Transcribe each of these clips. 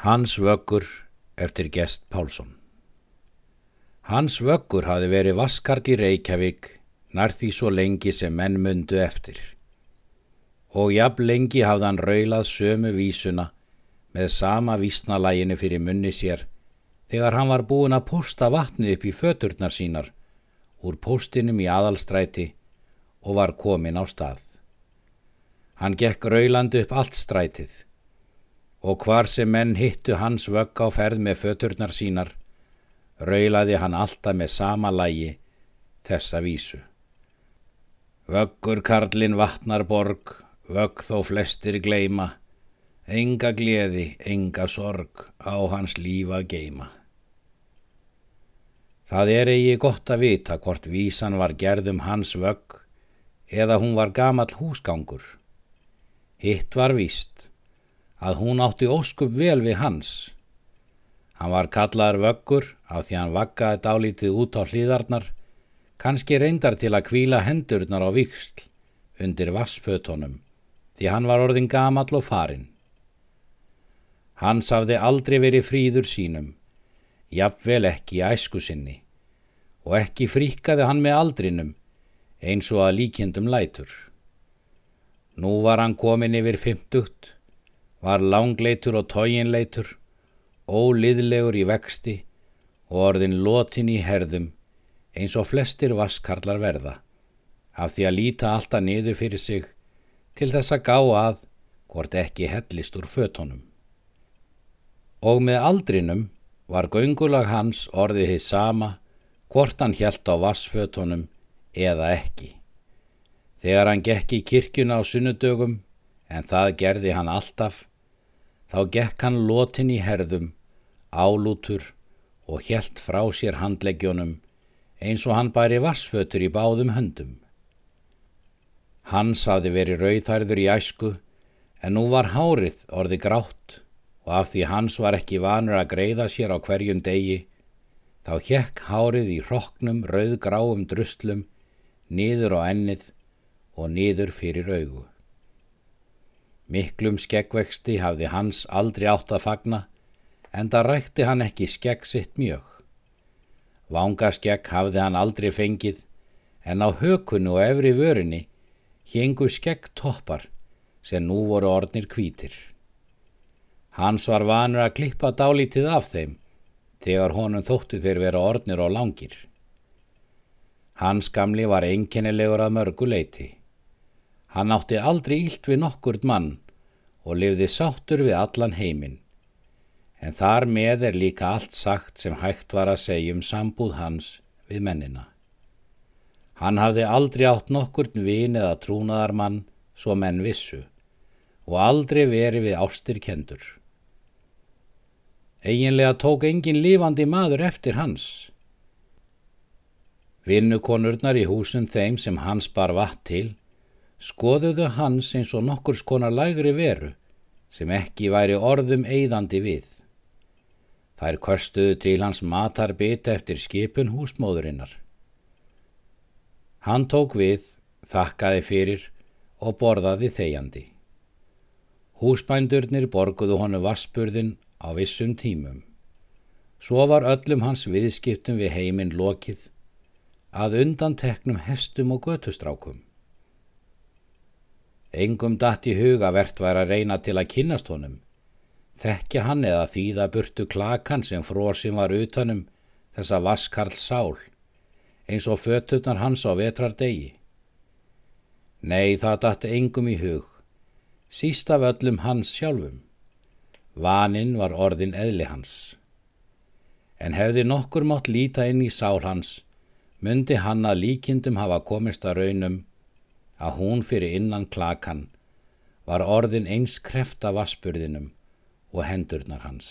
Hans vöggur eftir gest Pálsson Hans vöggur hafi verið vaskart í Reykjavík nær því svo lengi sem menn mundu eftir. Og jafn lengi hafði hann raulað sömu vísuna með sama vísnalæginu fyrir munni sér þegar hann var búin að posta vatni upp í föturnar sínar úr postinum í aðalstræti og var komin á stað. Hann gekk raulandi upp allt strætið og hvar sem menn hittu hans vögg á ferð með föturnar sínar, raulaði hann alltaf með sama lægi þessa vísu. Vöggur karlin vatnar borg, vögg þó flestir gleima, enga gleði, enga sorg á hans lífa geima. Það er eigi gott að vita hvort vísan var gerðum hans vögg eða hún var gamall húsgangur. Hitt var víst að hún átti óskup vel við hans. Hann var kallaður vöggur af því hann vaggaði dálítið út á hlýðarnar, kannski reyndar til að kvíla hendurnar á viksl undir vassfötunum, því hann var orðin gamall og farinn. Hans hafði aldrei verið fríður sínum, jafnvel ekki í æsku sinni, og ekki fríkaði hann með aldrinum eins og að líkjendum lætur. Nú var hann komin yfir fymtugt, var langleitur og tóginleitur, óliðlegur í vexti og orðin lotin í herðum eins og flestir vaskarlar verða, af því að líta alltaf niður fyrir sig til þess að gá að hvort ekki hellist úr fötunum. Og með aldrinum var göngulag hans orðið hitt sama hvort hann hjælt á vassfötunum eða ekki. Þegar hann gekk í kirkjuna á sunnudögum, en það gerði hann alltaf, Þá gekk hann lotin í herðum, álútur og helt frá sér handleggjónum eins og hann bæri vassfötur í báðum höndum. Hans hafði verið rauðhærður í æsku en nú var hárið orði grátt og af því hans var ekki vanur að greiða sér á hverjum degi þá hjekk hárið í hrokknum rauðgráum druslum niður á ennið og niður fyrir augu. Miklum skeggvexti hafði hans aldrei átt að fagna en það rækti hann ekki skegg sitt mjög. Vangaskegg hafði hann aldrei fengið en á hökunnu og efri vörinni hengu skegg toppar sem nú voru ornir kvítir. Hans var vanur að klippa dálítið af þeim þegar honum þóttu þeir vera ornir og langir. Hans gamli var einkennilegur að mörgu leiti. Hann átti aldrei ílt við nokkurt mann og lifði sáttur við allan heiminn. En þar með er líka allt sagt sem hægt var að segja um sambúð hans við mennina. Hann hafði aldrei átt nokkurt vin eða trúnaðar mann svo menn vissu og aldrei verið við ástir kendur. Eginlega tók engin lífandi maður eftir hans. Vinnukonurnar í húsum þeim sem hans bar vatt til skoðuðu hans eins og nokkur skonar lægri veru sem ekki væri orðum eigðandi við. Þær kostuðu til hans matarbita eftir skipun húsmóðurinnar. Hann tók við, þakkaði fyrir og borðaði þegjandi. Húsbændurnir borguðu honu vassburðin á vissum tímum. Svo var öllum hans viðskiptum við heiminn lokið að undan teknum hestum og götustrákum. Engum datt í hugavert var að reyna til að kynast honum. Þekkja hann eða þýða burtu klakan sem frósim var utanum þessa vaskarl sál, eins og fötutnar hans á vetrardegi. Nei, það datt engum í hug, síst af öllum hans sjálfum. Vaninn var orðin eðli hans. En hefði nokkur mátt líta inn í sál hans, myndi hann að líkindum hafa komist að raunum að hún fyrir innan klakan var orðin eins krefta vassburðinum og hendurnar hans.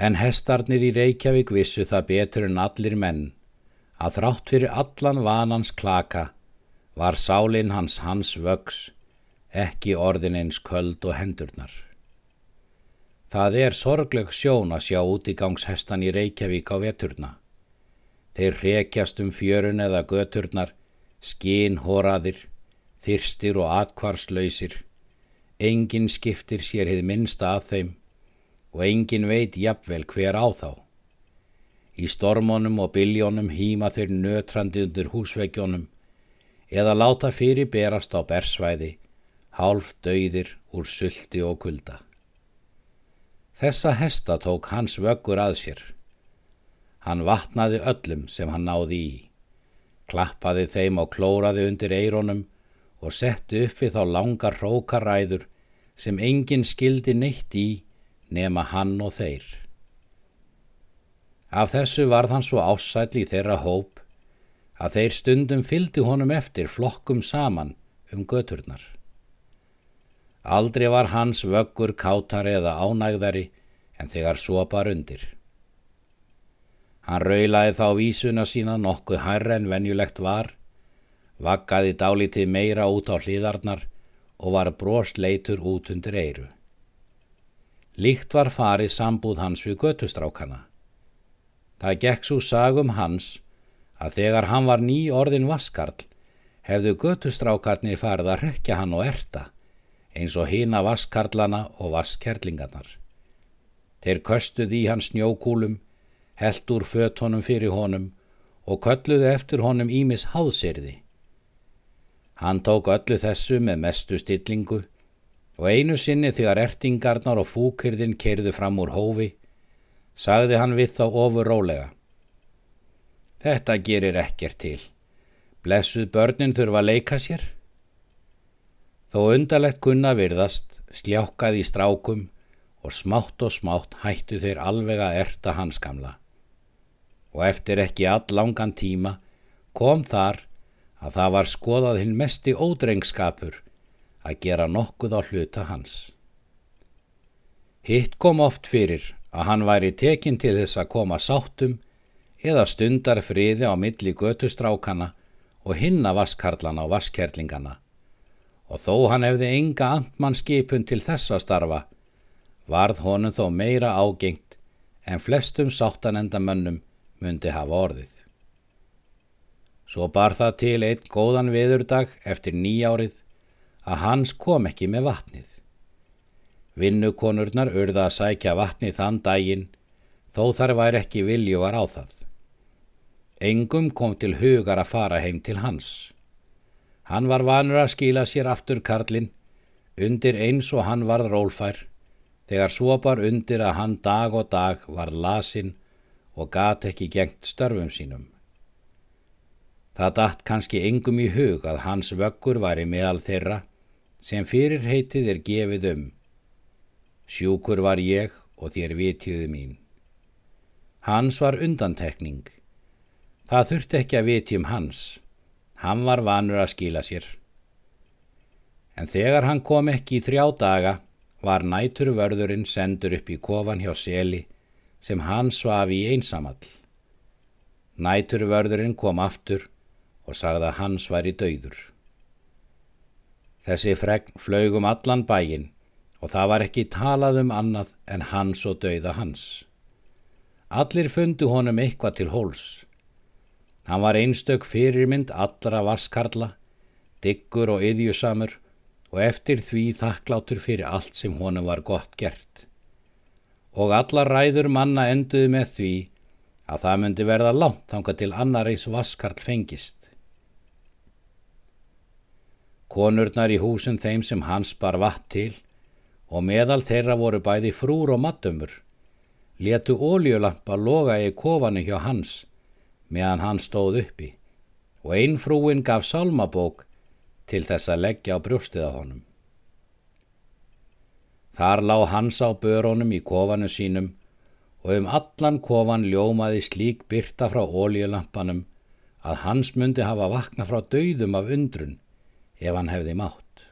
En hestarnir í Reykjavík vissu það betur en allir menn að þrátt fyrir allan vanans klaka var sálinn hans hans vögs ekki orðin eins köld og hendurnar. Það er sorgleg sjón að sjá útigangshestan í Reykjavík á veturna. Þeir hrekjast um fjörun eða göturnar, skín horaðir, þyrstir og atkvarslausir, Engin skiptir sér hið minnsta að þeim og engin veit jafnvel hver á þá. Í stormónum og byljónum hýma þeir nötrandi undir húsveggjónum eða láta fyrir berast á bersvæði, hálf döyðir úr sulti og kulda. Þessa hesta tók hans vöggur að sér. Hann vatnaði öllum sem hann náði í, klappaði þeim og klóraði undir eironum og setti uppi þá langar hrókaræður sem enginn skildi neitt í nema hann og þeir. Af þessu varð hann svo ásæll í þeirra hóp að þeir stundum fyldi honum eftir flokkum saman um göturnar. Aldrei var hans vöggur kátari eða ánægðari en þegar svo bar undir. Hann raulaði þá vísuna sína nokkuð hærra en venjulegt var vakkaði dálítið meira út á hliðarnar og var brostleitur út undir eiru. Líkt var farið sambúð hans við götustrákana. Það gekk svo sagum hans að þegar hann var ný orðin vaskarl hefðu götustrákarnir farið að rekja hann og erta eins og hýna vaskarlana og vaskerlingarnar. Þeir köstuð í hans snjókúlum, held úr fötónum fyrir honum og kölluðu eftir honum ímis háðsirði. Hann tók öllu þessu með mestu stillingu og einu sinni þegar ertingarnar og fúkyrðin kerðu fram úr hófi, sagði hann við þá ofur rólega. Þetta gerir ekkert til. Blessuð börnin þurfa að leika sér. Þó undarlegt kunna virðast, sljákkaði í strákum og smátt og smátt hættu þeir alveg að erta hans gamla. Og eftir ekki all langan tíma kom þar að það var skoðað hinn mesti ódrengskapur að gera nokkuð á hluta hans. Hitt kom oft fyrir að hann væri tekinn til þess að koma sáttum eða stundar friði á milli götustrákana og hinna vaskarlana og vaskerlingana og þó hann hefði enga amtmannskipun til þessa starfa varð honum þó meira ágengt en flestum sáttanendamönnum myndi hafa orðið. Svo bar það til einn góðan viðurdag eftir nýjárið að hans kom ekki með vatnið. Vinnukonurnar urða að sækja vatnið þann daginn þó þar væri ekki viljugar á það. Engum kom til hugar að fara heim til hans. Hann var vanur að skila sér aftur karlinn, undir eins og hann varð rólfær, þegar svo bar undir að hann dag og dag var lasinn og gat ekki gengt störfum sínum. Það datt kannski engum í hug að hans vöggur var í meðal þeirra sem fyrir heitið er gefið um. Sjúkur var ég og þér vitjuðu mín. Hans var undantekning. Það þurfti ekki að vitjum hans. Hann var vanur að skila sér. En þegar hann kom ekki í þrjá daga var næturvörðurinn sendur upp í kofan hjá seli sem hann svaf í einsamall. Næturvörðurinn kom aftur og sagði að hans væri dauður. Þessi fregn flögum allan bæin og það var ekki talað um annað en hans og dauða hans. Allir fundu honum eitthvað til hóls. Hann var einstök fyrirmynd allra vaskarla, diggur og yðjusamur og eftir því þakklátur fyrir allt sem honum var gott gert. Og alla ræður manna enduðu með því að það myndi verða langt þanga til annar eins vaskarl fengist. Konurnar í húsum þeim sem hans bar vatt til og meðal þeirra voru bæði frúr og mattumur, letu óljulampa loga í kofanu hjá hans meðan hann stóð uppi og einn frúin gaf salmabók til þess að leggja á brjóstið á honum. Þar lág hans á börónum í kofanu sínum og um allan kofan ljómaði slík byrta frá óljulampanum að hans myndi hafa vakna frá dauðum af undrun ef hann hefði mátt.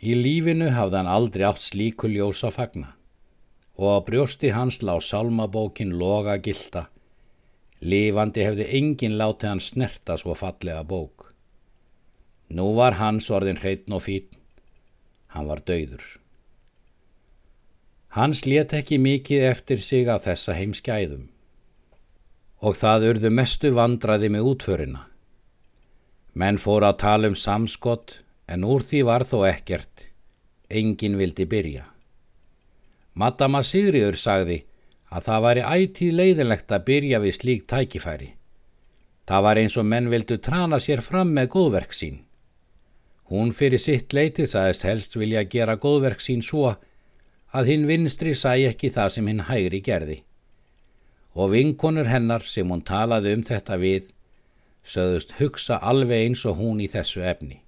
Í lífinu hafði hann aldrei átt slíku ljósa fagna og á brjósti hans lág salmabókin loga gilda. Lífandi hefði engin látið hann snerta svo fallega bók. Nú var hans orðin hreitn og fín. Hann var dauður. Hans let ekki mikið eftir sig á þessa heimskæðum og það urðu mestu vandraði með útförina. Menn fóru að tala um samskott En úr því var þó ekkert, engin vildi byrja. Madama Sigriður sagði að það væri ætíð leiðilegt að byrja við slík tækifæri. Það var eins og menn vildu trana sér fram með góðverk sín. Hún fyrir sitt leiti sagðist helst vilja gera góðverk sín svo að hinn vinstri sæ ekki það sem hinn hægri gerði. Og vinkonur hennar sem hún talaði um þetta við sögðust hugsa alveg eins og hún í þessu efni.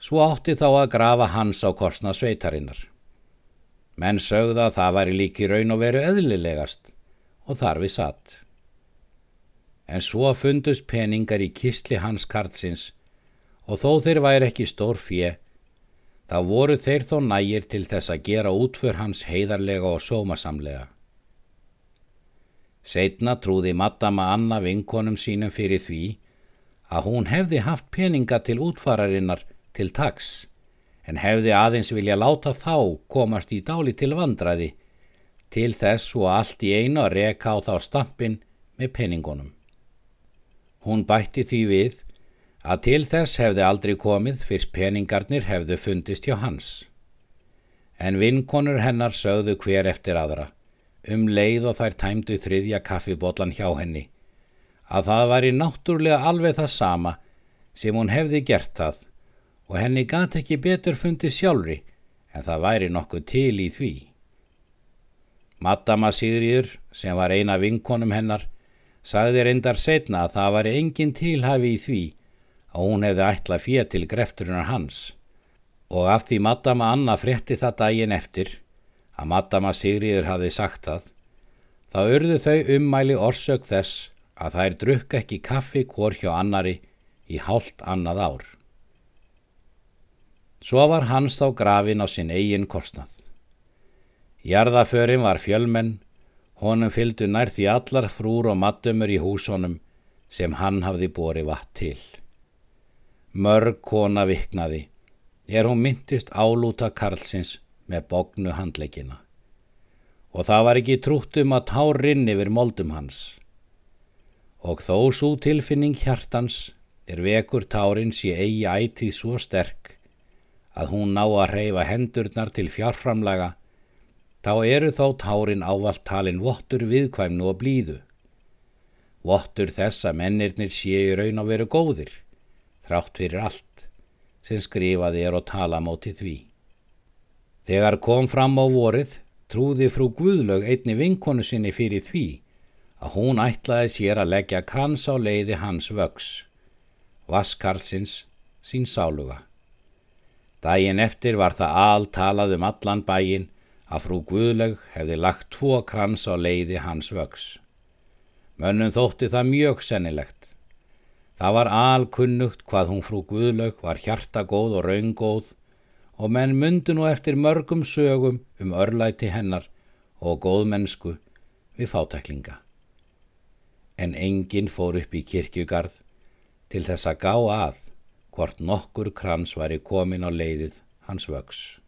Svo átti þá að grafa hans á korsna sveitarinnar. Menn sögða að það væri líki raun og veru eðlilegast og þar við satt. En svo fundust peningar í kistli hans kartsins og þó þeir væri ekki stór fjö, þá voru þeir þó nægir til þess að gera útför hans heiðarlega og sómasamlega. Seitna trúði Madama Anna vinkonum sínum fyrir því að hún hefði haft peninga til útfararinnar til taks en hefði aðeins vilja láta þá komast í dáli til vandraði til þess og allt í einu að reka á þá stampin með peningunum. Hún bætti því við að til þess hefði aldrei komið fyrst peningarnir hefðu fundist hjá hans. En vinkonur hennar sögðu hver eftir aðra um leið og þær tæmdu þriðja kaffibotlan hjá henni, að það væri náttúrlega alveg það sama sem hún hefði gert það og henni gæti ekki betur fundið sjálfri en það væri nokkuð til í því. Madama Sigriður, sem var eina vinkonum hennar, sagði reyndar setna að það væri engin tilhafi í því að hún hefði ætlað fér til grefturinnar hans og af því Madama Anna frétti það daginn eftir að Madama Sigriður hafi sagt það, þá urðu þau ummæli orsök þess að þær drukka ekki kaffi hvort hjá annari í hálft annað ár. Svo var hans þá grafin á sinn eigin kostnað. Jarðaförin var fjölmenn, honum fylgdu nær því allar frúr og maddumur í húsonum sem hann hafði bori vatt til. Mörg kona viknaði, er hún myndist álúta Karlsins með bognu handleikina. Og það var ekki trútt um að tár rinn yfir moldum hans. Og þó svo tilfinning hjartans er vekur tárins í eigi ætið svo sterk að hún ná að reyfa hendurnar til fjárframlaga, þá eru þó tárin ávalt talin vottur viðkvæmnu og blíðu. Vottur þess að mennirnir séu raun að veru góðir, þrátt fyrir allt, sem skrifaði er og tala móti því. Þegar kom fram á vorið trúði frú Guðlaug einni vinkonu sinni fyrir því að hún ætlaði sér að leggja krans á leiði hans vöks, Vaskarlsins sín sáluga. Dægin eftir var það all talað um allan bæin að frú Guðlaug hefði lagt tvo krans á leiði hans vöks. Mönnum þótti það mjög sennilegt. Það var alkunnugt hvað hún frú Guðlaug var hjartagóð og raungóð og menn myndu nú eftir mörgum sögum um örlæti hennar og góðmennsku við fátæklinga. En enginn fór upp í kirkjugarð til þess að gá að hvort nokkur krans væri komin á leiðið hans vöks.